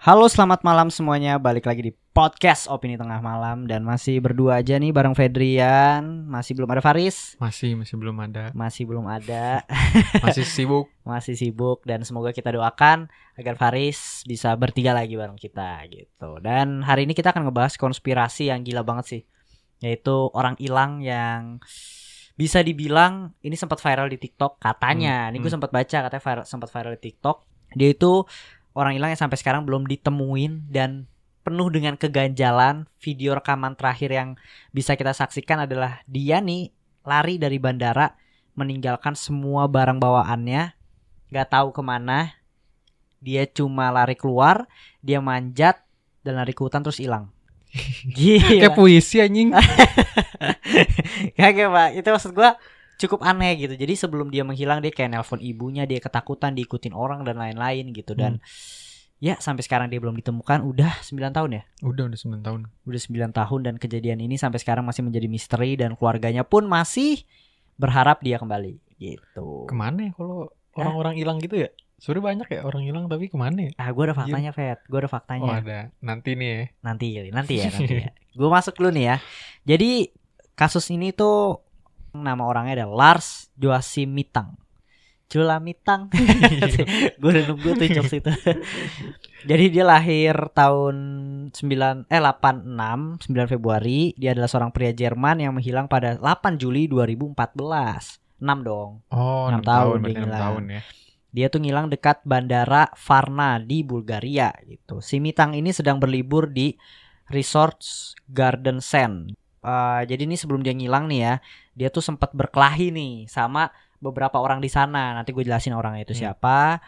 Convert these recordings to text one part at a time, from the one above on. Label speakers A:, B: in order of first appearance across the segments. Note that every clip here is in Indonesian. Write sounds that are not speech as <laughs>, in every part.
A: Halo selamat malam semuanya Balik lagi di podcast Opini Tengah Malam Dan masih berdua aja nih bareng Fedrian Masih belum ada Faris
B: Masih, masih belum ada.
A: Masih belum ada <laughs>
B: Masih sibuk.
A: Masih sibuk Dan semoga kita doakan Agar Faris bisa bertiga lagi bareng kita gitu Dan hari ini kita akan ngebahas konspirasi yang gila banget sih Yaitu orang hilang yang bisa dibilang ini sempat viral di TikTok katanya.
B: Hmm,
A: Ini gue
B: hmm.
A: sempat baca katanya viral, sempat viral di TikTok. Dia itu orang hilang yang sampai sekarang belum ditemuin dan penuh dengan keganjalan. Video rekaman terakhir yang bisa kita saksikan adalah dia nih lari dari bandara meninggalkan semua barang bawaannya, nggak tahu ke mana. Dia cuma lari keluar, dia manjat dan lari ke hutan terus hilang. <laughs> Gila.
B: Kayak puisi anjing. <laughs>
A: Kagak pak Itu maksud gua cukup aneh gitu. Jadi sebelum dia menghilang Dia kayak nelpon ibunya Dia ketakutan diikutin orang dan lain-lain gitu. Dan ya sampai sekarang dia belum ditemukan. Udah 9 tahun ya?
B: Udah udah 9 tahun.
A: Udah 9 tahun dan kejadian ini sampai sekarang masih menjadi misteri Dan keluarganya pun masih berharap dia kembali Gitu.
B: Ke mana ya kalau orang-orang hilang gitu ya? Sebenernya banyak ya orang hilang tapi ke mana ya?
A: Ah gue ada faktanya Fed. Gue ada
B: Oh
A: faktanya
B: ada. Nanti nih ya.
A: Nanti nanti ya nanti ya. <laughs> Gue masuk dulu nih ya. Jadi kasus ini tuh Nama orangnya adalah Lars Joachim Mitang Jula Mitang <laughs> Gue udah nunggu tuh jokes itu Jadi dia lahir tahun 9 eh 86 9 Februari Dia adalah seorang pria Jerman yang menghilang pada 8 Juli 2014 6 dong
B: Oh,
A: Enam
B: 6 tahun,
A: tahun
B: berarti
A: dia
B: 6
A: ngilang.
B: tahun ya.
A: Dia tuh ngilang dekat bandara Varna di Bulgaria gitu. Si Mitang ini sedang berlibur di Resorts Garden Sand. Eh, jadi ini sebelum dia ngilang nih ya, dia tuh sempat berkelahi nih sama beberapa orang di sana. Nanti gue jelasin orangnya itu
B: Hmm.
A: siapa.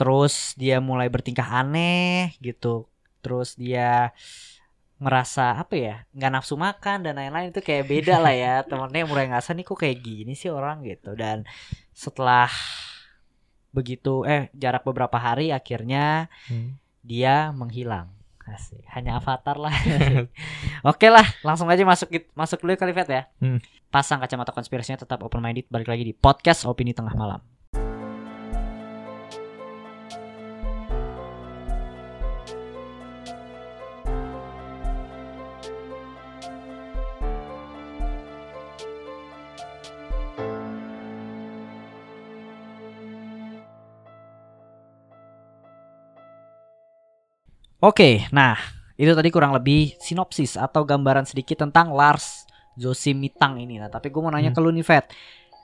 A: Terus dia mulai bertingkah aneh gitu. Terus dia ngerasa apa ya nggak nafsu makan dan lain-lain itu kayak beda lah ya <laughs> temennya mulai ngerasa nih kok kayak gini sih orang gitu dan setelah begitu eh jarak beberapa hari akhirnya
B: Hmm.
A: dia menghilang Asik. hanya avatar lah <laughs> oke lah langsung aja masuk masuk dulu kali Fet ya
B: Hmm.
A: pasang kacamata konspirasinya tetap open minded balik lagi di podcast opini tengah malam Oke, nah itu tadi kurang lebih sinopsis atau gambaran sedikit tentang Lars Joachim Mitang ini. Nah, tapi gue mau nanya
B: Hmm.
A: ke lu nih.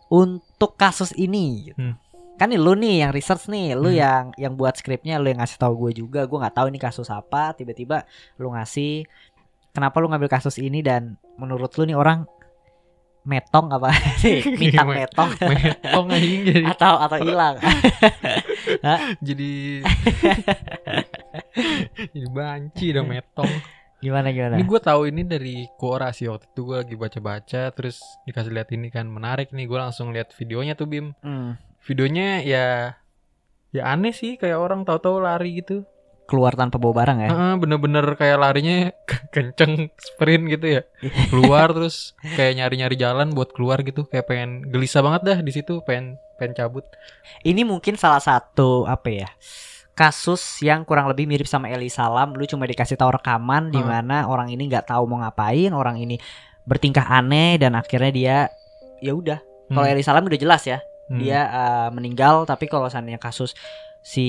A: Untuk kasus ini, gitu.
B: Hmm.
A: kan nih lu nih yang research nih, lu
B: Hmm.
A: yang yang buat skripnya, lu yang ngasih tahu gue juga. Gue nggak tahu ini kasus apa. Tiba-tiba lu ngasih. Kenapa lu ngambil kasus ini dan menurut lu nih orang metong apa <laughs> sih? <laughs> Mitang
B: Met-
A: metong <laughs>
B: Metong jadi
A: atau atau hilang?
B: jadi <laughs> jadi banci dong metong.
A: Gimana gimana?
B: Ini gue tahu ini dari Quora sih waktu itu gue lagi baca-baca terus dikasih lihat ini kan menarik nih gue langsung lihat videonya tuh Bim.
A: Hmm.
B: Videonya ya ya aneh sih kayak orang tahu-tahu lari gitu.
A: Keluar tanpa bawa barang ya?
B: Bener-bener kayak larinya <laughs> kenceng sprint gitu ya keluar terus kayak nyari-nyari jalan buat keluar gitu kayak pengen gelisah banget dah di situ pengen pengen cabut
A: Ini mungkin salah satu apa ya? Kasus yang kurang lebih mirip sama Eli Salam, lu cuma dikasih tahu rekaman di
B: Hmm.
A: mana orang ini nggak tahu mau ngapain, orang ini bertingkah aneh dan akhirnya dia ya udah. Kalau
B: Hmm.
A: Eli Salam udah jelas ya,
B: Hmm.
A: dia eh, meninggal, tapi kalau seandainya kasus si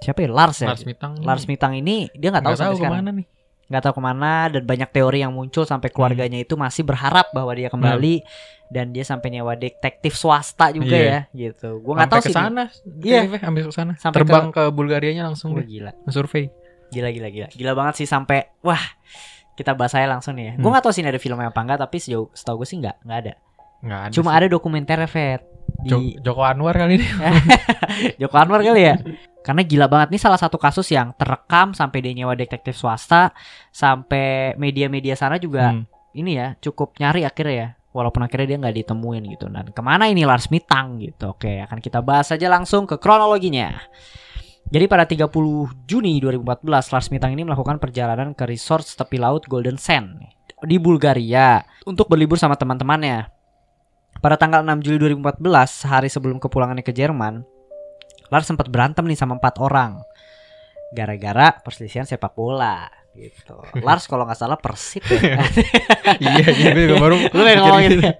A: siapa ya Lars ya?
B: Lars Mitang
A: Lars Mitang ini dia nggak tahu sampai
B: tahu
A: sekarang.
B: nih
A: nggak tahu ke mana dan banyak teori yang muncul sampai keluarganya itu masih berharap bahwa dia kembali dan dia sampai nyewa detektif swasta juga
B: Iya.
A: ya gitu. Gua nggak tahu
B: sampai
A: sih.
B: ke sana
A: Iya.
B: ambil ke sana
A: Sampai
B: terbang ke, Bulgarianya langsung
A: Wah,
B: deh
A: gila.
B: survei
A: Gila gila gila. Gila banget sih sampai wah kita bahas aja langsung nih ya. Gue
B: Hmm.
A: nggak tahu sih ini ada filmnya apa enggak tapi sejauh setahu gue sih nggak nggak ada.
B: nggak ada
A: Cuma
B: sih.
A: ada dokumenter Fet di
B: Joko Anwar kali ini <laughs>
A: Joko Anwar kali ya. <laughs> Karena gila banget nih salah satu kasus yang terekam sampai dia nyewa detektif swasta sampai media-media sana juga
B: Hmm.
A: ini ya cukup nyari akhirnya ya. Walaupun akhirnya dia nggak ditemuin gitu. Dan ke mana ini Lars Mitang gitu. Oke akan kita bahas aja langsung ke kronologinya. Jadi pada 30 Juni 2014 Lars Mitang ini melakukan perjalanan ke resort tepi laut Golden Sand di Bulgaria untuk berlibur sama teman-temannya. Pada tanggal 6 Juli 2014, sehari sebelum kepulangannya ke Jerman, Lars sempat berantem nih sama empat orang. gara-gara perselisihan sepak bola gitu. <laughs> Lars kalau nggak salah Persib ya. <laughs>
B: iya, iya gue juga baru
A: Lu kayak ngomong
B: mikir
A: gitu.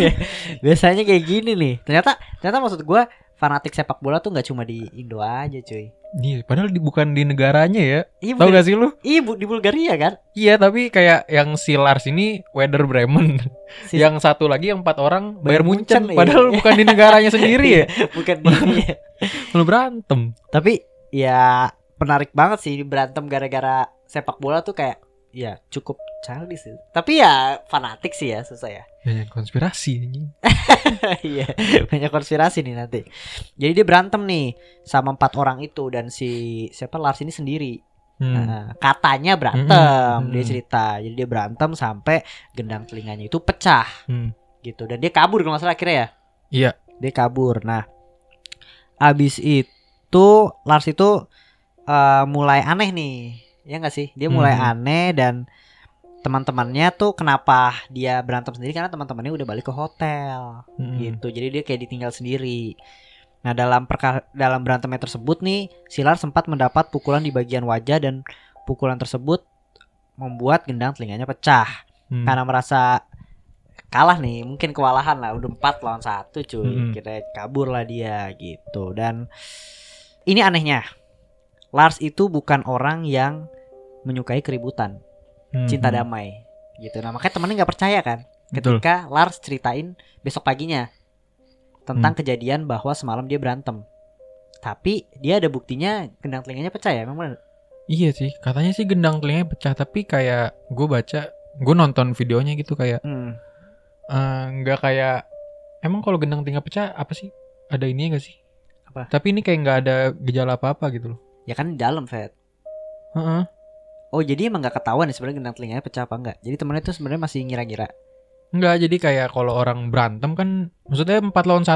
A: <laughs> Biasanya kayak gini nih. Ternyata ternyata maksud gua fanatik sepak bola tuh nggak cuma di Indo aja, cuy.
B: Iya, padahal di, bukan di negaranya ya.
A: Iya,
B: Tahu gak sih lu?
A: Iya, Bu- di Bulgaria kan?
B: Iya, tapi kayak yang si Lars ini Werder Bremen. <laughs>
A: Si-
B: yang satu lagi yang empat orang
A: Bayern
B: Munchen.
A: Iya.
B: Padahal bukan di negaranya <laughs> sendiri ya.
A: bukan di ini ya. <laughs>
B: Lu berantem.
A: Tapi ya menarik banget sih berantem gara-gara sepak bola tuh kayak ya cukup childish sih. Tapi ya fanatik sih ya susah ya.
B: Banyak konspirasi anjing. <laughs>
A: Iya, banyak konspirasi nih nanti. Jadi dia berantem nih sama empat orang itu dan si siapa Lars ini sendiri.
B: Hmm.
A: Nah, katanya berantem,
B: Mm-mm.
A: dia
B: Mm-mm.
A: cerita. Jadi dia berantem sampai gendang telinganya itu pecah
B: Hmm.
A: gitu dan dia kabur kalau nggak salah akhirnya ya.
B: Iya.
A: Dia kabur. Nah, abis itu Lars itu eh, mulai aneh nih, ya nggak sih? Dia mulai
B: Hmm.
A: aneh dan teman-temannya tuh kenapa dia berantem sendiri karena teman-temannya udah balik ke hotel
B: Hmm.
A: gitu. Jadi dia kayak ditinggal sendiri. Nah dalam perka- dalam berantemnya tersebut nih, Silar sempat mendapat pukulan di bagian wajah dan pukulan tersebut membuat gendang telinganya pecah
B: Hmm.
A: karena merasa kalah nih, mungkin kewalahan lah, udah empat lawan satu cuy,
B: Mm-mm.
A: kita kabur lah dia gitu. Dan ini anehnya, Lars itu bukan orang yang menyukai keributan,
B: Hmm.
A: cinta damai gitu. Nah makanya temennya nggak percaya kan,
B: Betul.
A: ketika Lars ceritain besok paginya tentang
B: Hmm.
A: kejadian bahwa semalam dia berantem. Tapi dia ada buktinya gendang telinganya pecah ya, memang bener?
B: Iya sih, katanya sih gendang telinganya pecah tapi kayak gue baca, gue nonton videonya gitu kayak
A: Hmm.
B: nggak kayak emang kalau gendang telinga pecah apa sih? Ada ini gak sih?
A: Apa?
B: Tapi ini kayak nggak ada gejala apa-apa gitu loh.
A: Ya kan di dalam, Fed.
B: Heeh.
A: Oh jadi emang nggak ketahuan ya sebenarnya gendang telinganya pecah apa enggak? Jadi temennya tuh sebenarnya masih ngira-ngira.
B: Enggak, jadi kayak kalau orang berantem kan maksudnya 4 lawan 1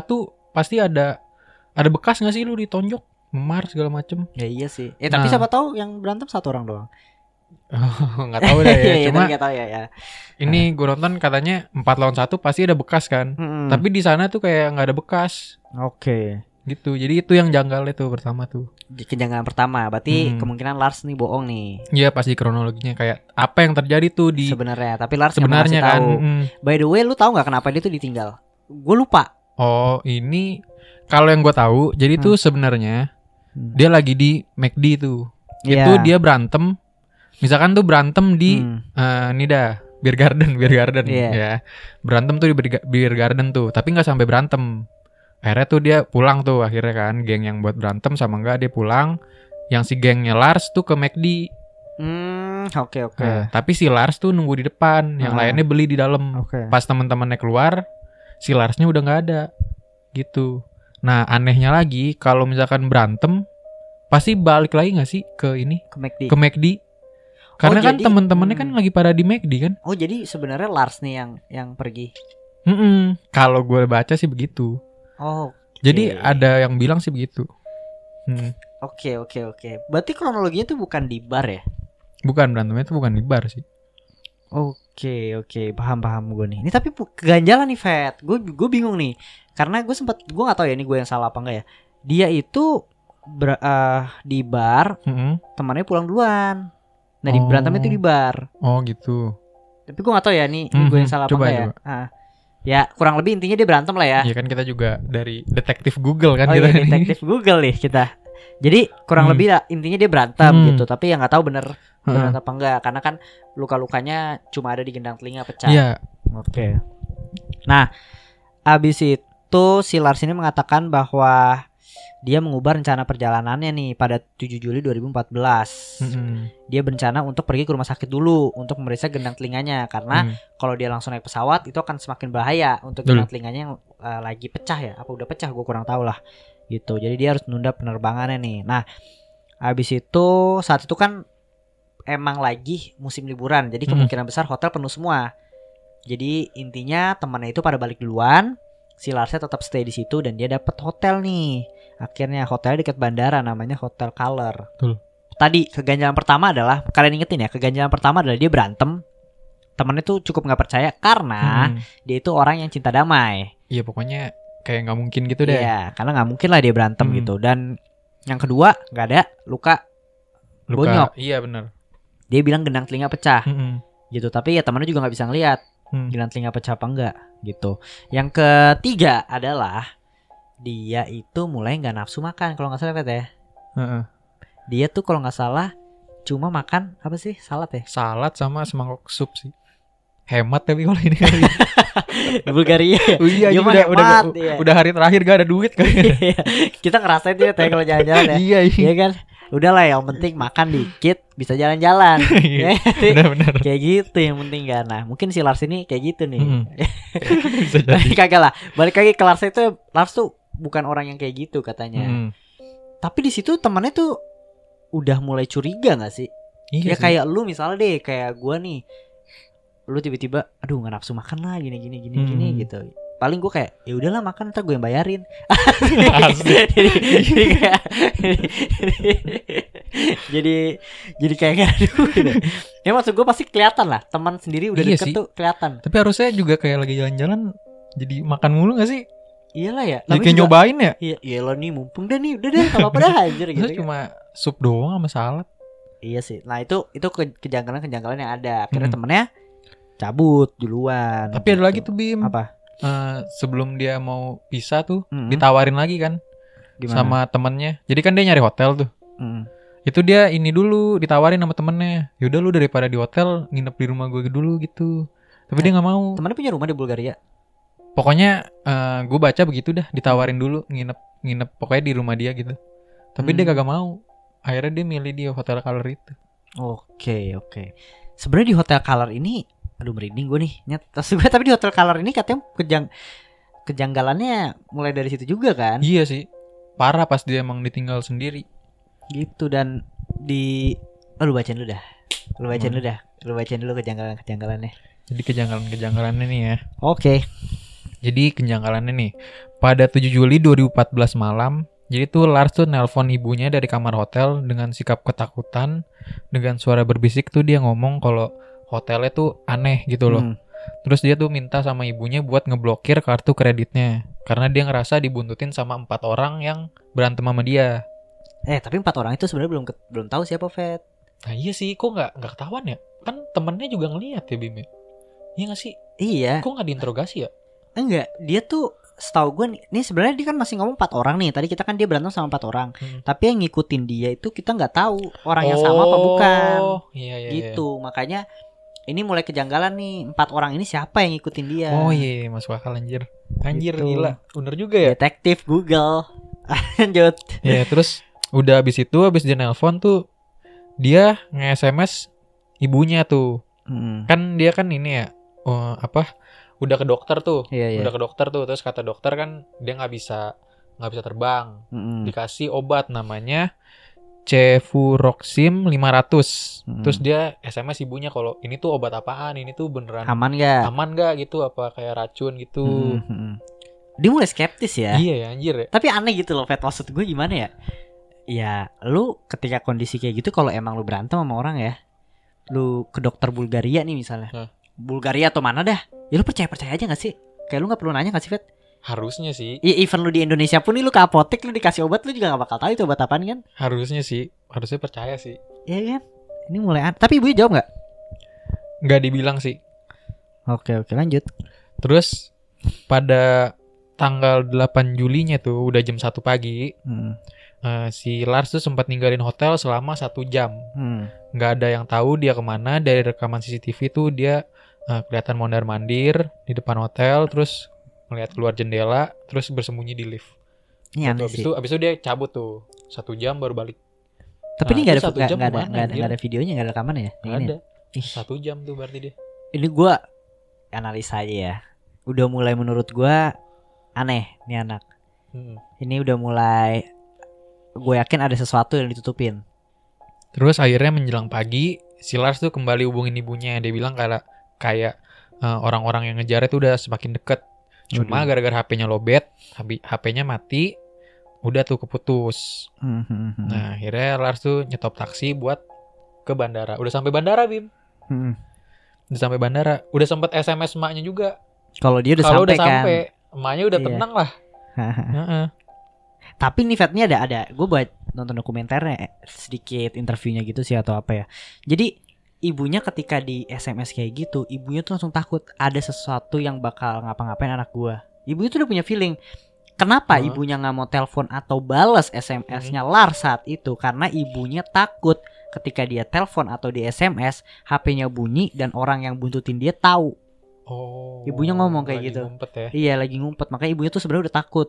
B: pasti ada ada bekas gak sih lu ditonjok, memar segala macem
A: Ya iya sih. Ya tapi
B: Nah.
A: siapa tahu yang berantem satu orang doang.
B: nggak tahu deh <laughs> ya.
A: Iya,
B: Cuma
A: nggak tahu ya ya.
B: ini gue nonton katanya 4 lawan 1 pasti ada bekas kan.
A: Mm-mm.
B: Tapi di sana tuh kayak nggak ada bekas
A: oke.
B: Gitu. Jadi itu yang janggal itu pertama tuh.
A: Kejanggalan pertama, berarti
B: Hmm.
A: kemungkinan Lars nih bohong nih
B: Iya pasti kronologinya kayak apa yang terjadi tuh di
A: sebenarnya. Tapi Lars
B: sebenarnya kan.
A: tahu.
B: mm.
A: By the way, lu tahu nggak kenapa dia tuh ditinggal? Gue lupa.
B: Oh ini kalau yang gue tahu jadi
A: Hmm.
B: tuh sebenarnya
A: Hmm.
B: dia lagi di McD tuh.
A: Iya.
B: Itu dia berantem. Misalkan tuh berantem di
A: Hmm.
B: eh ini dah beer garden, <laughs> beer garden
A: Iya.
B: ya. Berantem tuh di beer garden tuh, tapi nggak sampai berantem. Akhirnya tuh dia pulang tuh akhirnya kan, geng yang buat berantem sama enggak dia pulang. Yang si gengnya Lars tuh ke McD.
A: Hmm, oke oke.
B: Nah, tapi si Lars tuh nunggu di depan, yang
A: Ah.
B: lainnya beli di dalam.
A: Oke.
B: Pas teman-temannya keluar, si Larsnya udah nggak ada. Gitu. Nah, anehnya lagi kalau misalkan berantem pasti balik lagi nggak sih ke ini,
A: Ke McD.
B: ke McD? Karena kan
A: jadi-
B: teman-temannya kan
A: hmm.
B: lagi pada di McD kan?
A: Oh, jadi sebenarnya Lars nih yang yang pergi.
B: Mm-mm. Kalau gue baca sih begitu.
A: Oh,
B: Jadi
A: Oke.
B: ada yang bilang sih begitu. Hmm.
A: oke oke oke. Berarti kronologinya tuh bukan di bar ya?
B: Bukan berantemnya itu bukan di bar sih.
A: Oke oke paham paham gue nih. Ini tapi keganjalan nih Fat. Gue gue bingung nih. Karena gue sempat gue nggak tahu ya ini gue yang salah apa enggak ya. Dia itu ber- eh, di bar
B: Mm-mm.
A: temannya pulang duluan. Nah di
B: Oh.
A: berantemnya itu di bar.
B: Oh gitu.
A: Tapi gue nggak tahu ya ini, ini gue yang salah apa
B: coba,
A: enggak ya. Ah. Ya kurang lebih intinya dia berantem lah ya.
B: Ya kan kita juga dari detektif Google kan
A: oh
B: kita
A: iya detektif Google nih kita. Jadi kurang
B: Hmm.
A: lebih lah intinya dia berantem
B: Hmm.
A: gitu. Tapi yang nggak tahu bener bener
B: Heeh.
A: apa enggak. Karena kan luka-lukanya cuma ada di gendang telinga pecah.
B: Iya.
A: Oke. Nah, abis itu si Lars ini mengatakan bahwa dia mengubah rencana perjalanannya nih pada 7 Juli 2014.
B: Mm-mm.
A: Dia berencana untuk pergi ke rumah sakit dulu untuk memeriksa gendang telinganya karena
B: Mm.
A: kalau dia langsung naik pesawat itu akan semakin bahaya untuk
B: Betul.
A: gendang telinganya yang uh, lagi pecah ya. Apa udah pecah gue kurang tahu lah. Gitu. Jadi dia harus menunda penerbangannya nih. Nah, abis itu saat itu kan emang lagi musim liburan. Jadi
B: Mm.
A: kemungkinan besar hotel penuh semua. Jadi intinya temannya itu pada balik duluan. Si Larsnya tetap stay di situ dan dia dapat hotel nih. Akhirnya hotel dekat bandara namanya Hotel Color.
B: Betul.
A: Tadi keganjalan pertama adalah kalian ingetin ya, keganjalan pertama adalah dia berantem. Temennya tuh cukup nggak percaya karena
B: Mm.
A: dia itu orang yang cinta damai.
B: Iya pokoknya kayak nggak mungkin gitu deh.
A: Iya, karena nggak mungkin lah dia berantem
B: Hmm.
A: gitu. Dan yang kedua nggak ada luka
B: luka.
A: Bonyok.
B: Iya benar.
A: Dia bilang gendang telinga pecah
B: Mm-mm.
A: gitu. Tapi ya temannya juga nggak bisa ngelihat
B: Hmm.
A: gendang telinga pecah apa enggak gitu. Yang ketiga adalah dia itu mulai nggak nafsu makan kalau nggak salah ya.
B: Heeh.
A: Dia tuh kalau nggak salah cuma makan apa sih salad ya
B: Salad sama semangkok sup sih. Hemat tapi kalau ini kali. <laughs>
A: Bulgaria.
B: Oh <laughs> iya,
A: mah
B: udah, udah,
A: iya.
B: udah hari terakhir gak ada duit kayaknya. <laughs>
A: Iya. Kita ngerasain tuh ya kalau jalan-jalan ya.
B: iya, iya.
A: Iya kan? Udahlah yang penting makan dikit bisa jalan-jalan.
B: Iya,
A: Ya,
B: Benar-benar.
A: kayak gitu yang penting kan. Nah, mungkin si Lars ini kayak gitu nih.
B: Mm. Bisa jadi.
A: Tapi kagak lah. Balik lagi ke Lars itu Lars tuh bukan orang yang kayak gitu katanya.
B: Mm.
A: Tapi di situ temannya tuh udah mulai curiga gak sih?
B: Iya
A: ya
B: sih.
A: kayak lu misalnya deh kayak gua nih. Lu tiba-tiba aduh nggak nafsu makan lah gini gini gini gini
B: Hmm.
A: gitu. Paling gua kayak ya udahlah makan ntar gue yang bayarin. <laughs> Jadi, jadi kayak <laughs> jadi jadi kayak gak ada. Ya maksud gue pasti kelihatan lah teman sendiri udah
B: Iya
A: deket
B: sih.
A: tuh kelihatan.
B: Tapi harusnya juga kayak lagi jalan-jalan jadi makan mulu gak sih?
A: Iyalah ya.
B: Jadi kayak
A: juga-
B: nyobain ya?
A: Iya, iyalah nih mumpung dah nih, udah deh, gak apa-apa dah <laughs> anjir gitu.
B: Terus cuma sup doang sama salad.
A: Iya sih. Nah, itu itu ke- kejanggalan-kejanggalan yang ada. Akhirnya
B: Hmm.
A: temennya cabut duluan.
B: Tapi ada
A: gitu.
B: lagi tuh Bim.
A: apa?
B: Eh, sebelum dia mau pisah tuh
A: Mm-mm.
B: ditawarin lagi kan
A: Gimana?
B: sama temennya. Jadi kan dia nyari hotel tuh.
A: Mm.
B: Itu dia ini dulu ditawarin sama temennya. Yaudah lu daripada di hotel nginep di rumah gue dulu gitu. Tapi dia nggak mau.
A: Temennya punya rumah di Bulgaria.
B: Pokoknya eh gue baca begitu dah ditawarin dulu nginep nginep pokoknya di rumah dia gitu. Tapi dia
A: Hmm.
B: kagak mau. Akhirnya dia milih di hotel color itu.
A: Oke, oke. Sebenarnya di hotel Color ini aduh merinding gue nih. Terus gue <laughs> tapi di hotel Color ini katanya kejang kejanggalannya mulai dari situ juga kan?
B: Iya sih. Parah pas dia emang ditinggal sendiri.
A: Gitu dan di oh, lu bacain dulu dah. Lu bacain
B: Hmm.
A: dulu dah. Lu bacain dulu kejanggalan-kejanggalannya.
B: Jadi kejanggalan-kejanggalannya nih ya.
A: Oke.
B: Jadi kejanggalannya nih. Pada 7 Juli 2014 malam, jadi tuh Lars tuh nelpon ibunya dari kamar hotel dengan sikap ketakutan. Dengan suara berbisik tuh dia ngomong kalau hotelnya tuh aneh gitu loh.
A: Hmm.
B: Terus dia tuh minta sama ibunya buat ngeblokir kartu kreditnya. Karena dia ngerasa dibuntutin sama empat orang yang berantem sama dia.
A: Eh, tapi empat orang itu sebenarnya belum belum tahu siapa Fed.
B: Nah iya sih, kok nggak nggak ketahuan ya? Kan temennya juga ngeliat ya Bim ya? Iya nggak sih?
A: Iya.
B: Kok nggak diinterogasi ya?
A: Enggak, dia tuh setahu gue nih, sebenarnya dia kan masih ngomong empat orang nih. Tadi kita kan dia berantem sama empat orang.
B: Hmm.
A: Tapi yang ngikutin dia itu kita nggak tahu orang yang sama apa bukan.
B: Oh, Iya, iya, iya.
A: gitu. Makanya ini mulai kejanggalan nih. Empat orang ini siapa yang ngikutin dia?
B: Oh iya, iya, masuk akal anjir. Anjir
A: Gitu.
B: gila. Bener juga ya.
A: Detektif Google. <laughs> Lanjut.
B: Ya, terus udah habis itu habis dia nelpon tuh dia nge-SMS ibunya tuh.
A: Hmm.
B: Kan dia kan ini ya oh, apa? Udah ke dokter tuh.
A: Iya iya.
B: Udah ke dokter tuh. Terus kata dokter kan dia nggak bisa nggak bisa terbang.
A: Mm-mm.
B: Dikasih obat namanya Cefuroxim 500.
A: Mm.
B: Terus dia SMS ibunya kalau ini tuh obat apaan? Ini tuh beneran
A: Aman gak?
B: aman gak gitu apa kayak racun gitu.
A: Mm, mm, mm. Dia mulai skeptis ya.
B: Iya ya anjir ya.
A: Tapi aneh gitu loh, Fet. Maksud gue gimana ya? Ya, lu ketika kondisi kayak gitu kalau emang lu berantem sama orang ya, lu ke dokter Bulgaria nih misalnya.
B: Hah.
A: Bulgaria atau mana dah? Ya lu percaya-percaya aja gak sih? Kayak lu gak perlu nanya gak sih, Fet?
B: Harusnya sih,
A: Ya even lu di Indonesia pun nih lu ke apotek lu dikasih obat lu juga gak bakal tahu itu obat apaan kan?
B: harusnya sih, harusnya percaya sih.
A: Iya kan? Ini mulai Tapi ibunya jawab gak?
B: Nggak dibilang sih.
A: Oke oke lanjut.
B: Terus pada tanggal 8 Julinya tuh udah jam 1 pagi,
A: Hmm.
B: eh, si Lars tuh sempat ninggalin hotel selama satu jam.
A: Hmm.
B: Nggak ada yang tahu dia ke mana. Dari rekaman CCTV tuh dia eh, kelihatan mondar mandir di depan hotel, terus melihat keluar jendela, terus bersembunyi di lift.
A: Ini aneh
B: abis itu, abis itu dia cabut tuh satu jam baru balik.
A: Tapi ini
B: Nah,
A: gak
B: itu
A: ada
B: satu
A: nggak
B: jam
A: nggak ada nggak ada, nggak ada videonya nggak ada rekamannya ya? Ini ya?
B: ada.
A: Ih.
B: Satu jam tuh berarti dia.
A: Ini gua analisa aja ya. Udah mulai menurut gua aneh nih anak.
B: Hmm.
A: Ini udah mulai gue yakin ada sesuatu yang ditutupin.
B: Terus akhirnya menjelang pagi, si Lars tuh kembali hubungin ibunya. Dia bilang kayak kayak eh, orang-orang yang ngejar itu udah semakin deket. Cuma
A: Waduh.
B: gara-gara HP-nya lobet, HP-nya mati, udah tuh keputus.
A: Hmm, hmm, hmm.
B: Nah, akhirnya Lars tuh nyetop taksi buat ke bandara. Udah sampai bandara, Bim.
A: Hmm.
B: Udah sampai bandara. Udah sempet SMS emaknya juga.
A: Kalau dia udah
B: Kalau
A: sampai
B: udah
A: kan.
B: sampai, emaknya udah
A: Iya.
B: tenang lah. <laughs> Heeh.
A: Tapi nih Fat, ini ada ada. Gue nonton dokumenternya eh, sedikit interviewnya gitu sih atau apa ya jadi ibunya ketika di SMS kayak gitu ibunya tuh langsung takut ada sesuatu yang bakal ngapa-ngapain anak gua ibunya tuh udah punya feeling kenapa
B: Oh.
A: ibunya nggak mau telepon atau balas SMS-nya Lars saat itu karena ibunya takut ketika dia telepon atau di SMS HP-nya bunyi dan orang yang buntutin dia tahu
B: Oh.
A: Ibunya ngomong kayak
B: lagi
A: gitu.
B: ngumpet ya.
A: Iya lagi ngumpet makanya ibunya tuh sebenarnya udah takut.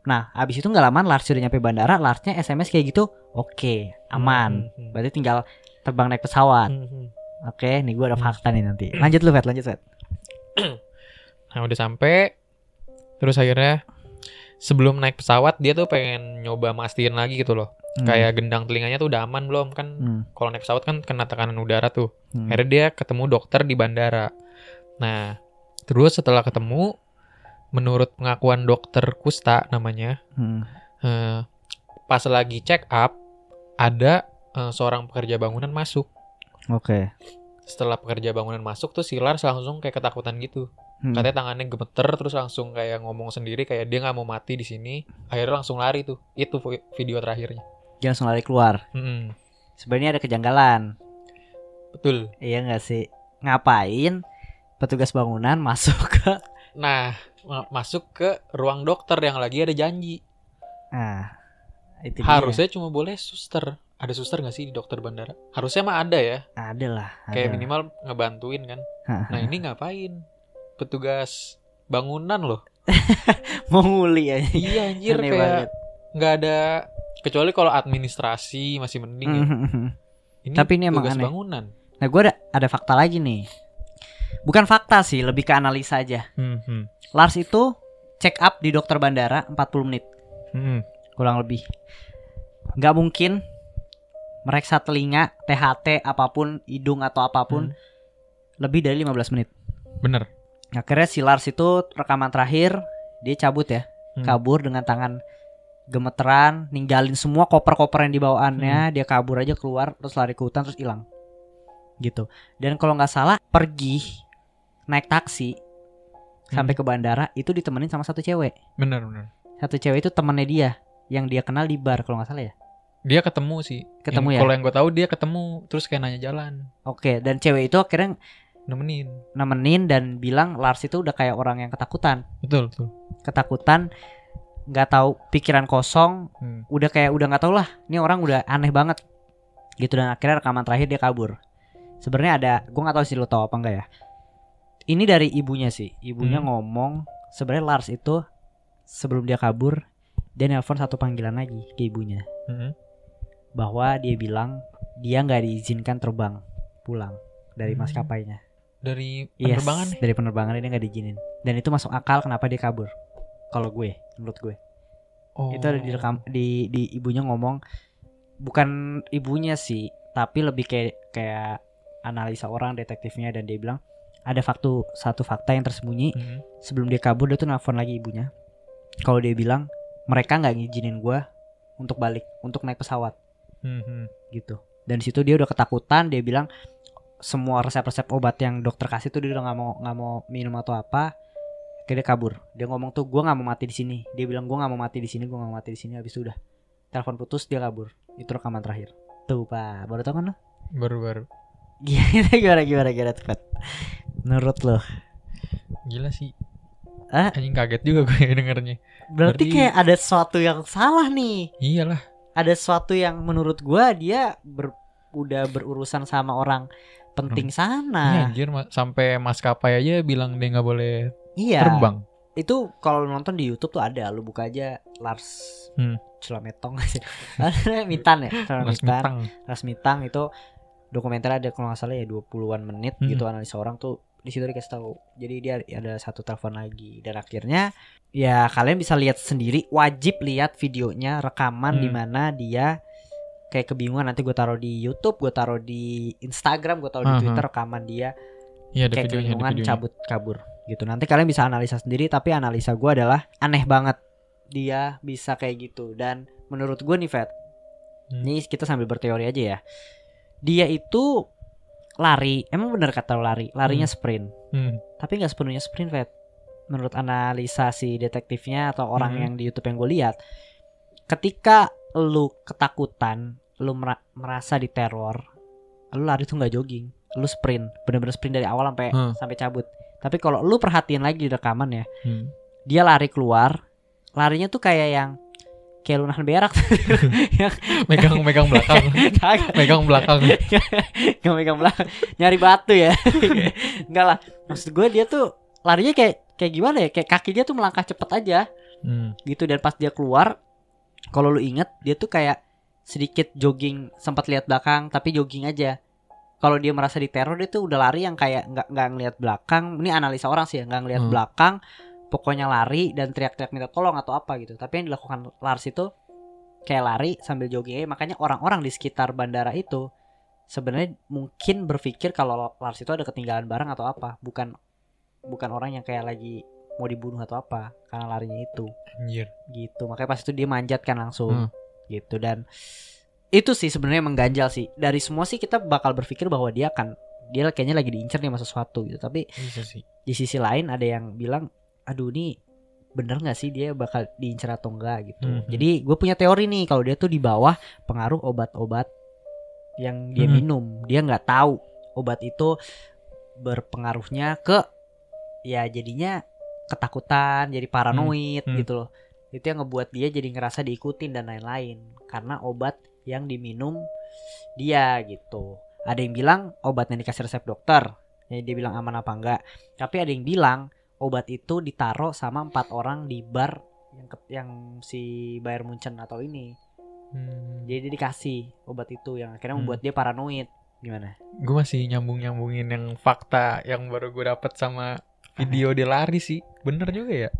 A: Nah abis itu nggak lama Lars udah nyampe bandara Larsnya SMS kayak gitu Oke aman
B: Hmm, hmm,
A: Berarti tinggal terbang naik pesawat
B: hmm, hmm.
A: Oke nih gue ada
B: Hmm.
A: fakta nih nanti Lanjut lu Fet lanjut Fet <clears throat>
B: Nah udah sampai terus akhirnya sebelum naik pesawat dia tuh pengen nyoba mastiin lagi gitu loh.
A: Hmm.
B: Kayak gendang telinganya tuh udah aman belum kan?
A: Hmm.
B: Kalau naik pesawat kan kena tekanan udara tuh.
A: Hmm.
B: Akhirnya dia ketemu dokter di bandara. Nah terus setelah ketemu, menurut pengakuan dokter Kusta namanya,
A: Hmm.
B: eh, pas lagi check up ada eh, seorang pekerja bangunan masuk.
A: Oke
B: Setelah pekerja bangunan masuk tuh si Lars langsung kayak ketakutan gitu.
A: Hmm.
B: katanya tangannya gemeter terus langsung kayak ngomong sendiri kayak dia nggak mau mati di sini akhirnya langsung lari tuh itu vi- video terakhirnya
A: Dia langsung lari keluar
B: Mm-mm.
A: Sebenarnya ada kejanggalan
B: betul
A: Iya nggak sih Ngapain petugas bangunan <laughs> masuk ke
B: nah ma- masuk ke ruang dokter yang lagi ada janji
A: Nah itu dia.
B: harusnya cuma boleh suster ada suster nggak sih di dokter bandara? Harusnya mah ada ya.
A: Ada lah
B: kayak minimal ngebantuin kan. Nah ini ngapain? Petugas bangunan loh. <laughs>
A: Mau nguli aja.
B: Iya anjir
A: Aneh
B: kayak
A: banget.
B: nggak ada kecuali kalau administrasi masih mending ya.
A: Hmm.
B: ini
A: Tapi ini emang
B: petugas
A: aneh.
B: bangunan.
A: Nah gue ada, ada fakta lagi nih. Bukan fakta sih Lebih ke analisa aja.
B: Hmm, hmm.
A: Lars itu check up di dokter bandara 40 menit.
B: Hmm.
A: Kurang lebih. Nggak mungkin Mereksa telinga, THT, apa pun Hidung atau apa pun Lebih dari 15 menit.
B: Bener.
A: Akhirnya si Lars itu rekaman terakhir Dia cabut ya.
B: Hmm.
A: Kabur dengan tangan gemeteran Ninggalin semua koper-koper yang dibawaannya Dia kabur aja keluar Terus lari ke hutan terus hilang. Gitu. Dan kalau nggak salah pergi Naik taksi Sampai ke bandara Itu ditemenin sama satu cewek.
B: Bener bener.
A: Satu cewek itu temennya dia Yang dia kenal di bar kalau nggak salah ya
B: dia ketemu sih.
A: Ketemu
B: Yang-
A: ya?
B: kalau yang gue tahu dia ketemu terus kayak nanya jalan.
A: Oke dan cewek itu akhirnya
B: nemenin.
A: nemenin dan bilang Lars itu udah kayak orang yang ketakutan.
B: Betul betul.
A: Ketakutan nggak tahu pikiran kosong
B: Hmm.
A: udah kayak udah nggak tau lah ini orang udah aneh banget. Gitu dan akhirnya rekaman terakhir dia kabur. Sebenarnya ada gue nggak tahu sih lo tau apa enggak ya. Ini dari ibunya sih ibunya
B: Hmm.
A: ngomong sebenarnya Lars itu sebelum dia kabur dia nelpon satu panggilan lagi ke ibunya.
B: Mhm.
A: Bahwa dia bilang dia nggak diizinkan terbang pulang dari
B: Hmm.
A: maskapainya.
B: Dari
A: Yes,
B: penerbangan nih?
A: dari penerbangan dia nggak diizinin. Dan itu masuk akal kenapa dia kabur. Kalau gue menurut gue.
B: Oh.
A: itu ada direkam di di ibunya ngomong bukan ibunya sih tapi lebih kayak kayak analisa orang detektifnya dan dia bilang ada faktu satu fakta yang tersembunyi.
B: Mhm.
A: sebelum dia kabur dia tuh nelfon lagi ibunya. Kalau dia bilang mereka nggak ngizinin gua untuk balik untuk naik pesawat
B: Mhm.
A: gitu. Dan di situ dia udah ketakutan dia bilang semua resep-resep obat yang dokter kasih tuh dia udah nggak mau nggak mau minum atau apa. Akhirnya dia kabur. Dia ngomong tuh gua nggak mau mati di sini. Dia bilang gua nggak mau mati di sini gua nggak mau mati di sini. Habis itu udah telepon putus dia kabur. Itu rekaman terakhir. Tuh pak. Baru tau kan lo
B: baru-baru. <laughs>
A: Gimana gimana gimana gimana tuh Pat? menurut lo
B: gila sih.
A: Ah?
B: anjing kaget juga gue <laughs> dengernya.
A: Berarti
B: Berarti-
A: kayak ada sesuatu yang salah nih.
B: Iyalah
A: ada sesuatu yang menurut gua dia ber- udah berurusan sama orang penting
B: Iya
A: sana.
B: Anjir ma- sampai maskapai aja bilang dia nggak boleh
A: iya.
B: terbang.
A: Itu kalau nonton di YouTube tuh ada lu buka aja Lars
B: Hmm.
A: Culametong <laughs> Ada Mitan ya?
B: Mitang
A: Lars Mitang itu dokumenter ada kalau nggak salah ya 20-an menit
B: Hmm.
A: gitu analisa orang tuh di situ dikasih tahu. Jadi dia ada satu telepon lagi. Dan akhirnya ya kalian bisa lihat sendiri wajib lihat videonya rekaman
B: Hmm.
A: di mana dia kayak kebingungan. Nanti gue taruh di YouTube gue taruh di Instagram gue taruh di
B: Aha.
A: Twitter rekaman dia
B: ada
A: kayak
B: videonya ada
A: kebingungan
B: videonya.
A: cabut kabur gitu. Nanti kalian bisa analisa sendiri tapi analisa gue adalah aneh banget. Dia bisa kayak gitu. Dan menurut gue nih Fat
B: Hmm.
A: ini kita sambil berteori aja ya. Dia itu lari emang bener kata lo lari larinya sprint
B: Hmm.
A: tapi nggak sepenuhnya sprint Fat menurut analisa si detektifnya atau orang
B: Hmm.
A: yang di YouTube yang gue lihat ketika lu ketakutan, lu mera- merasa diteror, lu lari tuh nggak jogging, lu sprint, bener-bener sprint dari awal sampai
B: Hmm.
A: sampai cabut. Tapi kalau lu perhatiin lagi di rekaman ya,
B: Hmm.
A: dia lari keluar, larinya tuh kayak yang kayak lu nahan berak, <laughs>
B: Megang megang belakang, megang belakang. <laughs>
A: nggak megang belakang, nyari batu ya, enggak lah. Maksud gue dia tuh larinya kayak kayak gimana ya, kayak kaki dia tuh melangkah cepet aja.
B: Hmm.
A: gitu. Dan pas dia keluar kalau lu inget dia tuh kayak sedikit jogging sempat lihat belakang tapi jogging aja. Kalau dia merasa diteror dia tuh udah lari yang kayak nggak nggak ngelihat belakang. Ini analisa orang sih ya nggak ngelihat
B: Hmm.
A: belakang pokoknya lari dan teriak-teriak minta tolong atau apa gitu. Tapi yang dilakukan Lars itu kayak lari sambil jogging. Makanya orang-orang di sekitar bandara itu sebenarnya mungkin berpikir kalau Lars itu ada ketinggalan barang atau apa. Bukan bukan orang yang kayak lagi mau dibunuh atau apa karena larinya itu.
B: Anjir.
A: gitu. Makanya pas itu dia manjat kan langsung.
B: Hmm.
A: gitu. Dan itu sih sebenarnya mengganjal sih. Dari semua sih kita bakal berpikir bahwa dia akan dia kayaknya lagi diincar nih sama sesuatu gitu. Tapi di sisi lain ada yang bilang aduh ini bener nggak sih dia bakal diincar atau enggak gitu.
B: Mhm.
A: jadi gue punya teori nih kalau dia tuh di bawah pengaruh obat-obat yang dia
B: Mhm.
A: minum. Dia nggak tahu obat itu berpengaruhnya ke ya jadinya ketakutan jadi paranoid
B: Hmm.
A: gitu loh. Itu yang ngebuat dia jadi ngerasa diikutin dan lain-lain. Karena obat yang diminum dia gitu. Ada yang bilang obat yang dikasih resep dokter. Jadi dia bilang aman apa enggak. Tapi ada yang bilang obat itu ditaruh sama empat orang di bar yang ke- yang si Bayern Munchen atau ini
B: Hmm.
A: jadi dia dikasih obat itu yang akhirnya
B: Hmm.
A: membuat dia paranoid gimana
B: Gue masih nyambung nyambungin yang fakta yang baru gue dapet sama video dia lari sih. Bener juga ya.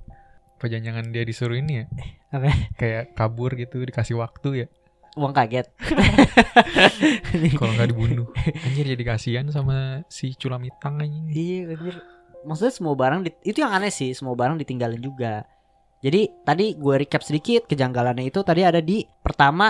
B: Apa jangan dia disuruh ini ya? <laughs>
A: Apa?
B: Kayak kabur gitu dikasih waktu ya.
A: uang kaget <laughs>
B: Kalau nggak dibunuh. <laughs> Anjir jadi kasihan sama si Culamitang anjing.
A: Iya anjir. Maksudnya semua barang di- itu yang aneh sih, semua barang ditinggalin juga. Jadi tadi gue recap sedikit kejanggalannya itu tadi ada di pertama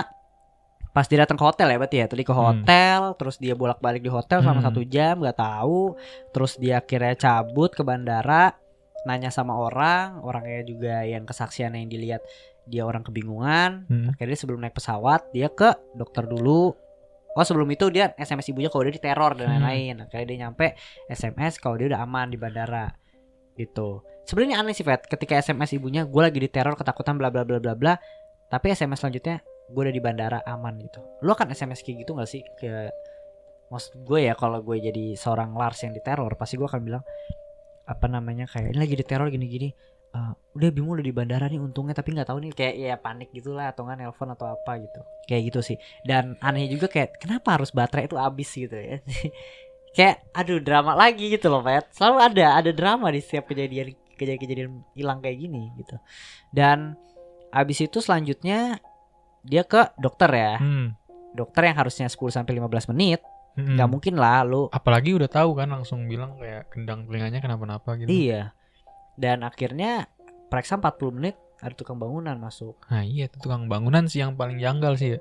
A: pas dia datang ke hotel ya berarti ya tadi ke
B: Hmm.
A: hotel terus dia bolak-balik di hotel selama
B: Hmm.
A: satu jam nggak tahu terus dia akhirnya cabut ke bandara nanya sama orang orangnya juga yang kesaksiannya yang dilihat dia orang kebingungan
B: Hmm.
A: akhirnya sebelum naik pesawat dia ke dokter dulu oh sebelum itu dia SMS ibunya kalau dia diteror dan
B: Hmm.
A: lain-lain. Akhirnya dia nyampe SMS kalau dia udah aman di bandara gitu. Sebenarnya aneh sih Fat. Ketika SMS ibunya gue lagi diteror ketakutan bla bla bla bla bla. Tapi SMS selanjutnya gue udah di bandara aman gitu. Lo kan SMS kayak gitu gak sih? Ke maksud gue ya kalau gue jadi seorang Lars yang diteror pasti gue akan bilang apa namanya kayak ini lagi diteror gini-gini Eh, udah Bimo udah di bandara nih untungnya tapi nggak tahu nih kayak ya panik gitulah atau nggak nelpon atau apa gitu. Kayak gitu sih. Dan aneh juga kayak kenapa harus baterai itu habis gitu ya? <laughs> Kayak aduh drama lagi gitu loh Pet. Selalu ada ada drama di setiap kejadian kejadian-kejadian hilang kayak gini gitu. Dan abis itu selanjutnya dia ke dokter ya.
B: Hmm.
A: dokter yang harusnya 10 sampai 15 menit.
B: Hmm.
A: nggak mungkin lah lu
B: Apalagi udah tahu kan langsung bilang kayak kendang telinganya kenapa-napa gitu.
A: iya. Dan akhirnya periksa 40 menit ada tukang bangunan masuk
B: Nah iya itu tukang bangunan sih yang paling janggal sih ya.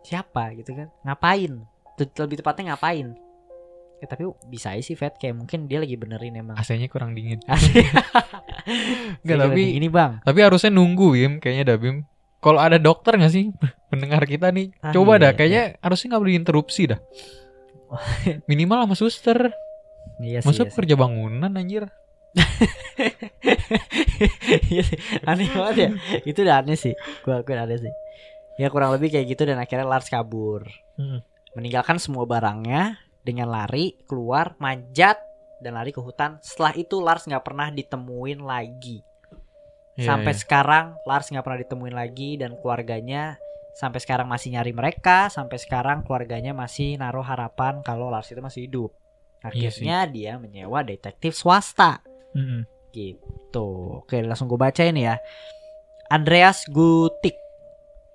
A: Siapa gitu kan ngapain lebih tepatnya ngapain ya, tapi bisa aja sih Fat kayak mungkin dia lagi benerin emang
B: AC-nya kurang dingin. <laughs>
A: Asik. <laughs>
B: Nggak, tapi-
A: ini bang
B: Tapi harusnya nunggu Bim, kayaknya dah Bim. Kalau ada dokter nggak sih <laughs> pendengar kita nih?
A: Ah,
B: Coba
A: iya,
B: dah,
A: iya.
B: kayaknya harusnya nggak boleh diinterupsi dah. Minimal sama suster.
A: iya sih,
B: Masa
A: iya sih.
B: kerja bangunan anjir? <laughs>
A: Iya aneh banget ya. Itu udah aneh sih. Gua akuin aneh sih. Ya kurang lebih kayak gitu dan akhirnya Lars kabur.
B: Hmm.
A: meninggalkan semua barangnya dengan lari keluar manjat dan lari ke hutan. Setelah itu Lars nggak pernah ditemuin lagi.
B: Iya,
A: sampai
B: iya.
A: sekarang Lars nggak pernah ditemuin lagi dan keluarganya sampai sekarang masih nyari mereka. Sampai sekarang keluarganya masih naruh harapan kalau Lars itu masih hidup.
B: Iya
A: akhirnya dia menyewa detektif swasta
B: Mm-mm.
A: gitu oke langsung gue baca ini ya Andreas Gutik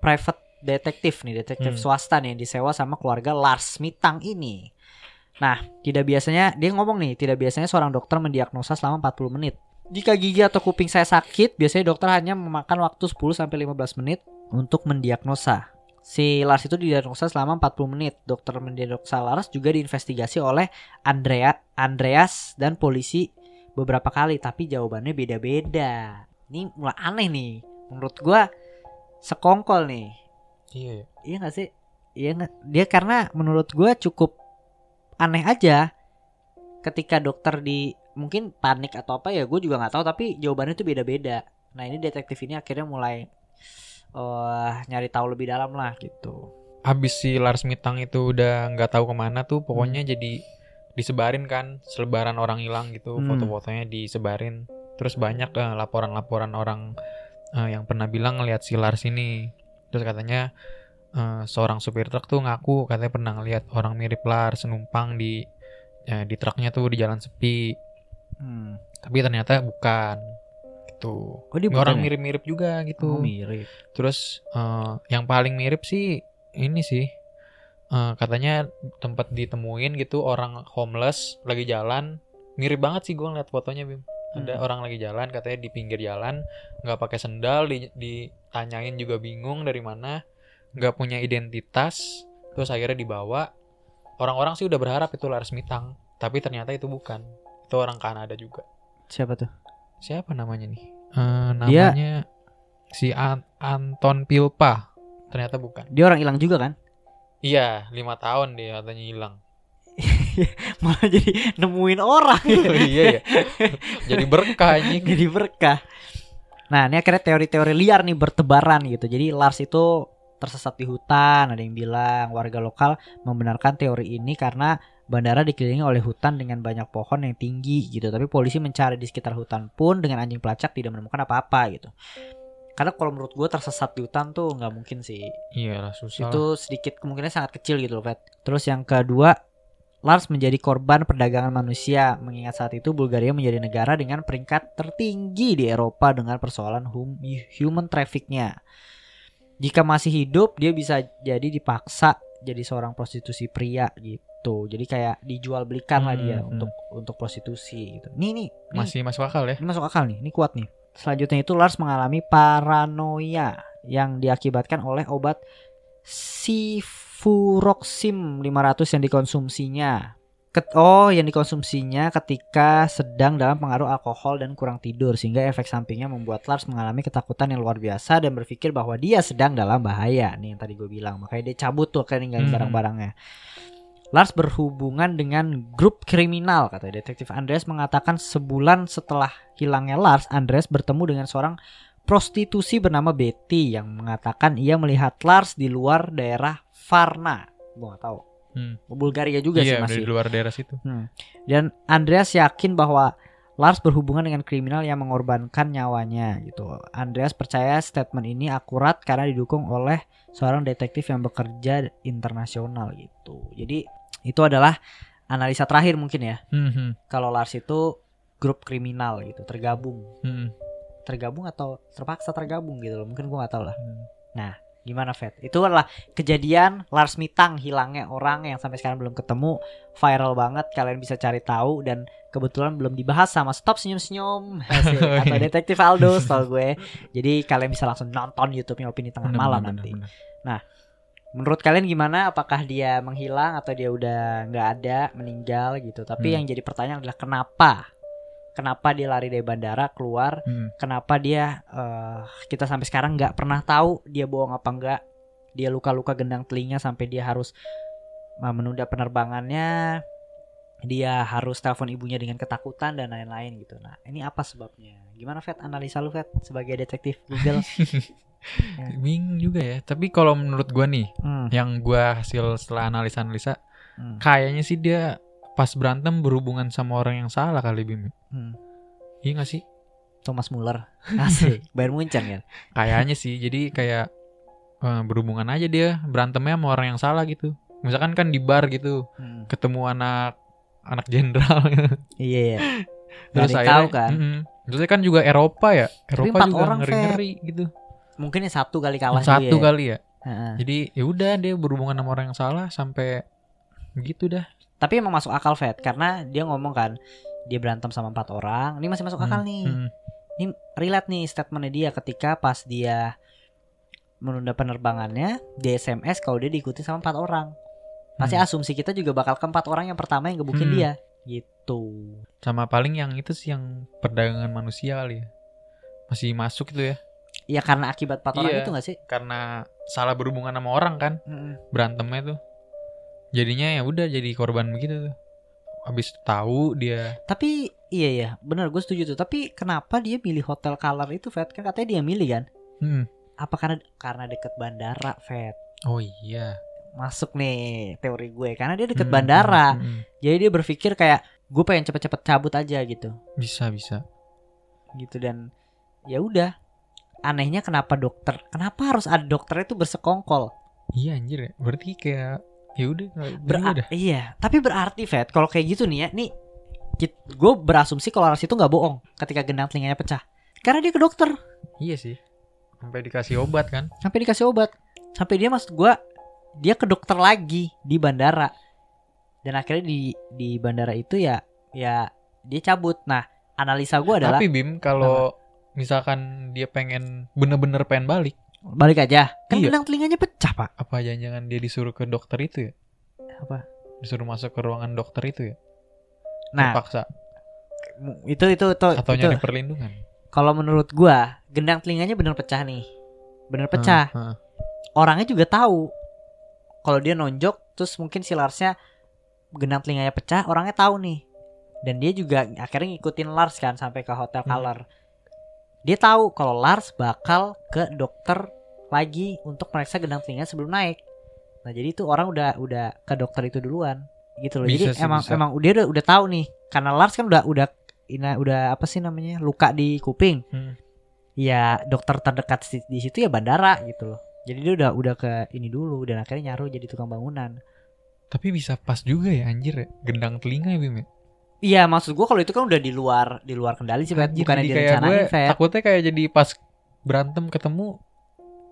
A: private detektif nih detektif
B: Hmm.
A: swasta nih yang disewa sama keluarga Lars Mitang ini nah tidak biasanya dia ngomong nih tidak biasanya seorang dokter mendiagnosa selama 40 menit jika gigi atau kuping saya sakit, biasanya dokter hanya memakan waktu 10 sampai 15 menit untuk mendiagnosa. Si Lars itu didiagnosa selama 40 menit. Dokter mendiagnosa Lars juga diinvestigasi oleh Andrea, Andreas dan polisi beberapa kali, tapi jawabannya beda-beda. Ini mulai aneh nih. Menurut gua sekongkol nih.
B: Iya.
A: Iya gak sih? Iya nggak? Dia karena menurut gue cukup aneh aja ketika dokter di mungkin panik atau apa ya gue juga nggak tahu tapi jawabannya itu beda-beda. Nah ini detektif ini akhirnya mulai eh nyari tahu lebih dalam lah gitu.
B: Abis si Lars Mitang itu udah nggak tahu ke mana tuh, pokoknya jadi disebarin kan, selebaran orang hilang gitu,
A: Hmm.
B: foto-fotonya disebarin. Terus banyak eh, laporan-laporan orang eh, yang pernah bilang ngelihat si Lars ini. Terus katanya eh, seorang supir truk tuh ngaku katanya pernah ngelihat orang mirip Lars numpang di eh, di truknya tuh di jalan sepi.
A: Hmm.
B: Tapi ternyata bukan. Gitu.
A: Oh dia
B: orang
A: ya?
B: mirip-mirip juga gitu.
A: Oh, mirip.
B: Terus eh, yang paling mirip sih ini sih Eh, katanya tempat ditemuin gitu orang homeless lagi jalan mirip banget sih gue ngeliat fotonya Bim. Ada
A: Hmm.
B: orang lagi jalan katanya di pinggir jalan nggak pakai sendal di, ditanyain juga bingung dari mana nggak punya identitas terus akhirnya dibawa orang-orang sih udah berharap itu Lars Mitang tapi ternyata itu bukan itu orang Kanada juga
A: Siapa tuh?
B: siapa namanya nih Eh,
A: Dia-
B: namanya si An- Anton Pilpa ternyata bukan
A: Dia orang hilang juga kan?
B: Iya lima tahun dia katanya hilang
A: Malah jadi nemuin orang.
B: iya ya jadi berkah anjing <laughs>
A: jadi berkah. Nah, ini akhirnya teori-teori liar nih bertebaran gitu. Jadi Lars itu tersesat di hutan, ada yang bilang warga lokal membenarkan teori ini karena bandara dikelilingi oleh hutan dengan banyak pohon yang tinggi gitu. Tapi polisi mencari di sekitar hutan pun dengan anjing pelacak tidak menemukan apa-apa gitu. Karena kalau menurut gue tersesat di hutan tuh nggak mungkin sih.
B: iyalah susah lah.
A: Itu sedikit kemungkinan sangat kecil gitu loh, Fet. Terus yang kedua, Lars menjadi korban perdagangan manusia. Mengingat saat itu Bulgaria menjadi negara dengan peringkat tertinggi di Eropa dengan persoalan hum- human trafficnya. Jika masih hidup, dia bisa jadi dipaksa jadi seorang prostitusi pria gitu. Jadi kayak dijual belikan lah
B: Hmm,
A: dia
B: hmm.
A: untuk untuk prostitusi gitu. Nih nih, nih
B: masih masuk akal ya
A: ini masuk akal nih, ini kuat nih. Selanjutnya itu Lars mengalami paranoia yang diakibatkan oleh obat Sifuroxim 500 yang dikonsumsinya. Ket- oh, yang dikonsumsinya ketika sedang dalam pengaruh alkohol dan kurang tidur sehingga efek sampingnya membuat Lars mengalami ketakutan yang luar biasa dan berpikir bahwa dia sedang dalam bahaya. Nih yang tadi gue bilang, makanya dia cabut tuh kayak ninggalin
B: Hmm.
A: barang-barangnya. Lars berhubungan dengan grup kriminal kata detektif Andreas mengatakan sebulan setelah hilangnya Lars Andreas bertemu dengan seorang prostitusi bernama Betty yang mengatakan ia melihat Lars di luar daerah Varna gue gak tahu
B: Hmm.
A: Bulgaria juga
B: iya
A: sih masih
B: dari luar daerah situ
A: dan Andreas yakin bahwa Lars berhubungan dengan kriminal yang mengorbankan nyawanya gitu. Andreas percaya statement ini akurat karena didukung oleh seorang detektif yang bekerja internasional gitu. Jadi itu adalah analisa terakhir mungkin ya.
B: Hmm, hmm,
A: Kalau Lars itu grup kriminal gitu, tergabung.
B: hmm,
A: Tergabung atau terpaksa tergabung gitu loh. Mungkin gua nggak tahu lah.
B: hmm.
A: Gimana Fed? Itu adalah kejadian Lars Mitang hilangnya orang yang sampai sekarang belum ketemu, viral banget. Kalian bisa cari tahu dan kebetulan belum dibahas sama Stop Senyum Senyum Asik. atau Detektif Aldo, tau gue. Jadi kalian bisa langsung nonton YouTube-nya Opini Tengah
B: Bener,
A: Malam
B: bener,
A: nanti.
B: bener.
A: Menurut kalian gimana? Apakah dia menghilang atau dia udah nggak ada, meninggal gitu? Tapi
B: Hmm.
A: yang jadi pertanyaan adalah kenapa? Kenapa dia lari dari bandara keluar?
B: Hmm.
A: kenapa dia eh, kita sampai sekarang nggak pernah tahu dia bohong apa enggak dia luka-luka gendang telinga sampai dia harus eh, menunda penerbangannya dia harus telepon ibunya dengan ketakutan dan lain-lain gitu nah ini apa sebabnya gimana Fat analisa lu Fat sebagai detektif Google <laughs>
B: bingung juga ya. Tapi kalau menurut gua nih
A: Hmm,
B: yang gua hasil setelah analisa-analisa
A: hmm,
B: kayaknya sih dia pas berantem berhubungan sama orang yang salah kali Bim.
A: Hmm.
B: iya gak sih?
A: Thomas Muller. <laughs> Asik Bayern Munchen kan
B: kayaknya sih. Jadi kayak eh, berhubungan aja dia berantemnya sama orang yang salah gitu. Misalkan kan di bar gitu
A: Hmm,
B: ketemu anak anak jenderal. <laughs>
A: Iya iya.
B: Terus akhirnya
A: tahu kan?
B: mm-mm. terusnya kan juga Eropa ya. Eropa
A: empat
B: juga
A: orang,
B: ngeri ngeri gitu
A: mungkin yang satu kali kalah
B: satu
A: ya.
B: kali ya
A: Heeh.
B: jadi ya udah dia berhubungan sama orang yang salah sampai gitu dah
A: Tapi emang masuk akal Fed karena dia ngomong kan dia berantem sama empat orang. Ini masih masuk akal
B: Hmm,
A: nih.
B: hmm.
A: Ini relate nih statementnya dia ketika pas dia menunda penerbangannya di SMS kalau dia diikuti sama empat orang. Pasti
B: Hmm.
A: asumsi kita juga bakal ke empat orang yang pertama yang gebukin
B: Hmm.
A: dia gitu.
B: sama paling yang itu sih yang perdagangan manusia kali ya masih masuk itu ya
A: Ya karena akibat empat orang
B: Iya.
A: itu gak sih?
B: karena salah berhubungan sama orang kan berantemnya tuh jadinya ya udah jadi korban begitu tuh habis tahu dia
A: Tapi iya ya, benar gue setuju tuh. Tapi kenapa dia milih hotel color itu, Fed? Kan katanya dia milih kan?
B: hmm.
A: Apa karena karena deket bandara, Fed?
B: oh iya
A: Masuk nih teori gue, karena dia deket
B: Hmm,
A: bandara.
B: hmm, hmm.
A: Jadi dia berpikir kayak gue pengen cepet-cepet cabut aja gitu,
B: bisa bisa
A: gitu dan ya udah. Anehnya kenapa dokter? Kenapa harus ada dokter itu bersekongkol?
B: iya anjir ya. Berarti kayak ya udah nggak
A: Ber-
B: juga dah
A: iya, tapi berarti Fed kalau kayak gitu nih ya, nih gue berasumsi kalau Lars itu nggak bohong ketika gendang telinganya pecah, karena dia ke dokter.
B: iya sih. Sampai dikasih obat kan?
A: Sampai dikasih obat. Sampai dia maksud gua dia ke dokter lagi di bandara. Dan akhirnya di di bandara itu ya ya dia cabut. Nah analisa gua adalah
B: tapi Bim kalau misalkan dia pengen bener-bener pengen balik.
A: Balik aja. Kan
B: Iya.
A: gendang telinganya pecah pak.
B: Apa jangan-jangan dia disuruh ke dokter itu ya?
A: Apa?
B: Disuruh masuk ke ruangan dokter itu ya?
A: Nah.
B: Terpaksa.
A: Mu- itu itu itu,
B: atau
A: itu.
B: nyari perlindungan.
A: Kalau menurut gua gendang telinganya bener pecah nih. Bener pecah.
B: Heeh, heeh.
A: orangnya juga tahu. Kalau dia nonjok terus mungkin si Larsnya genang telinganya pecah orangnya tahu nih. Dan dia juga akhirnya ngikutin Lars kan sampai ke hotel
B: Hmm.
A: Color dia tahu kalau Lars bakal ke dokter lagi untuk meriksa genang telinga sebelum naik nah jadi itu orang udah udah ke dokter itu duluan gitu loh
B: Bisa
A: jadi
B: sih,
A: emang
B: bisa.
A: emang dia udah udah tahu nih karena Lars kan udah udah ina udah apa sih namanya luka di kuping
B: Hmm.
A: ya dokter terdekat di situ ya bandara gitu loh jadi dia udah udah ke ini dulu dan akhirnya nyaru jadi tukang bangunan
B: Tapi bisa pas juga ya anjir ya. Gendang telinga ya Bim ya.
A: Iya maksud gua kalau itu kan udah di luar di luar kendali sih Fet.
B: Anjir,
A: bukan yang
B: jadi kayak gue
A: direncanain Fet.
B: takutnya kayak jadi pas berantem ketemu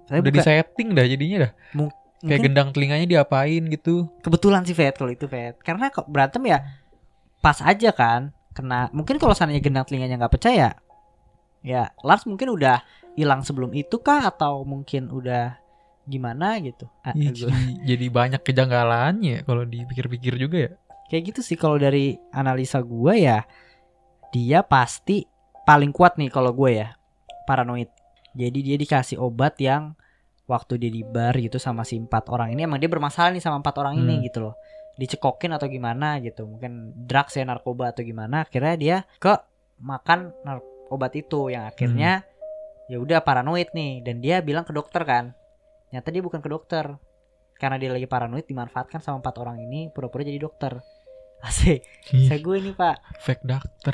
A: Tapi
B: udah
A: bukan-
B: disetting dah jadinya dah. Kayak
A: mungkin
B: gendang telinganya diapain gitu.
A: kebetulan sih Fet kalau itu Fet karena kok berantem ya pas aja kan kena mungkin kalau seandainya gendang telinganya nggak pecah ya ya Lars mungkin udah hilang sebelum itu kah atau mungkin udah gimana gitu Ah,
B: jadi, jadi banyak kejanggalannya kalau dipikir-pikir juga ya.
A: Kayak gitu sih kalau dari analisa gue ya dia pasti paling kuat nih kalau gue ya paranoid. Jadi dia dikasih obat yang waktu dia di bar gitu sama si empat orang ini emang dia bermasalah nih sama empat orang ini
B: Hmm.
A: gitu loh. Dicekokin atau gimana gitu mungkin drugs ya narkoba atau gimana akhirnya dia ke makan obat itu yang akhirnya ya udah paranoid nih dan dia bilang ke dokter kan ternyata dia bukan ke dokter karena dia lagi paranoid dimanfaatkan sama empat orang ini pura-pura jadi dokter asik. Saya gue nih pak.
B: fake dokter.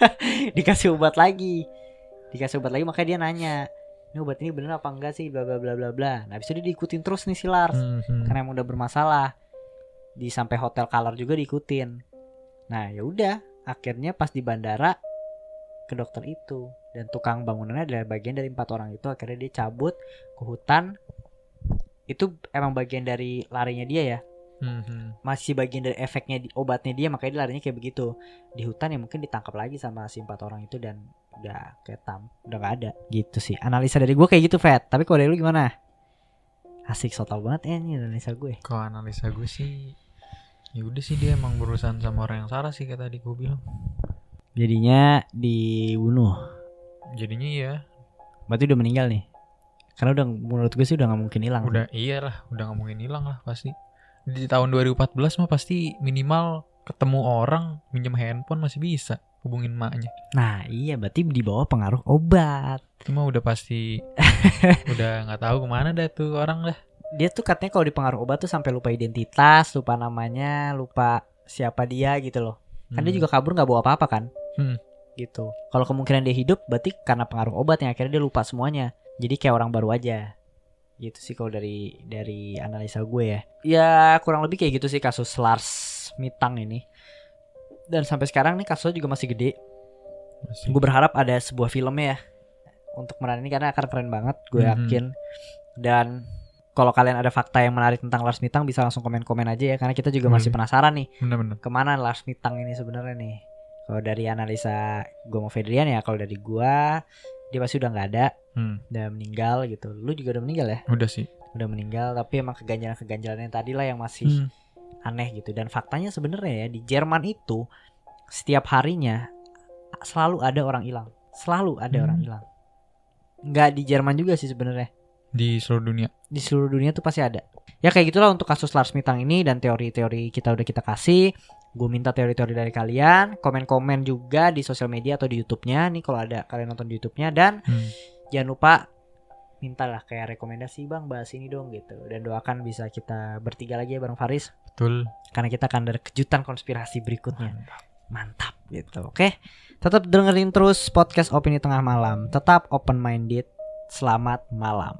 B: <laughs>
A: dikasih obat lagi. Dikasih obat lagi makanya dia nanya ini obat ini bener apa enggak sih? Bla bla bla bla bla. Nah itu dia diikutin terus nih si Lars
B: Hmm, hmm.
A: karena emang udah bermasalah. Di sampai hotel color juga diikutin. Nah ya udah akhirnya pas di bandara ke dokter itu. Dan tukang bangunannya adalah bagian dari empat orang itu akhirnya dia cabut ke hutan. Itu emang bagian dari larinya dia ya
B: Hmm, hmm.
A: masih bagian dari efeknya di obatnya dia makanya dia larinya kayak begitu. Di hutan ya mungkin ditangkap lagi sama si empat orang itu dan udah ketam udah gak ada. Gitu sih analisa dari gue kayak gitu Fat. Tapi kalau dari lu gimana? Asik so tau banget ya ini analisa gue.
B: Kalau analisa gue sih ya udah sih dia emang berurusan sama orang yang salah sih kayak tadi gue bilang.
A: jadinya dibunuh.
B: Jadinya ya
A: berarti udah meninggal nih? Karena udah menurut gue sih udah nggak mungkin hilang.
B: Udah iyalah udah nggak mungkin hilang lah pasti. Di tahun 2014 mah pasti minimal ketemu orang minjem handphone masih bisa hubungin maknya.
A: nah iya berarti di bawah pengaruh obat
B: Cuma udah pasti <laughs> udah nggak tahu ke mana dah tuh orang dah.
A: dia tuh katanya kalau dipengaruh obat tuh sampai lupa identitas lupa namanya lupa siapa dia gitu loh kan dia
B: Hmm.
A: juga kabur nggak bawa apa-apa kan
B: Hmm.
A: gitu kalau kemungkinan dia hidup berarti karena pengaruh obat yang akhirnya dia lupa semuanya jadi kayak orang baru aja gitu sih kalau dari dari analisa gue ya ya kurang lebih kayak gitu sih kasus Lars Mitang ini dan sampai sekarang nih kasusnya juga masih gede
B: Masih.
A: gue berharap ada sebuah filmnya ya untuk meran ini karena akan keren banget gue
B: Mhm.
A: yakin dan kalau kalian ada fakta yang menarik tentang Lars Mitang bisa langsung komen-komen aja ya karena kita juga masih
B: Hmm.
A: penasaran nih
B: Bener-bener.
A: ke mana Lars Mitang ini sebenarnya nih kalau dari analisa gue mau Fedrian ya kalau dari gua dia pasti udah nggak ada
B: Hmm.
A: udah meninggal gitu lu juga udah meninggal ya
B: Udah sih.
A: udah meninggal tapi emang keganjalan-keganjalan yang tadi lah yang masih
B: Hmm.
A: aneh gitu dan faktanya sebenarnya ya di Jerman itu setiap harinya selalu ada orang hilang selalu ada
B: Hmm.
A: orang hilang nggak di Jerman juga sih sebenarnya
B: di seluruh dunia.
A: di seluruh dunia tuh pasti ada. Ya kayak gitulah untuk kasus Lars Mitang ini dan teori-teori kita udah kita kasih. Gue minta teori-teori dari kalian, komen-komen juga di sosial media atau di YouTube-nya. Nih kalau ada kalian nonton di YouTube-nya. Dan
B: Hmm.
A: jangan lupa mintalah kayak rekomendasi bang bahas ini dong gitu. Dan doakan bisa kita bertiga lagi ya bareng Faris.
B: Betul.
A: karena kita akan ada kejutan konspirasi berikutnya. Mantap. Gitu. Oke? Tetap dengerin terus podcast opini tengah malam. Tetap open minded selamat malam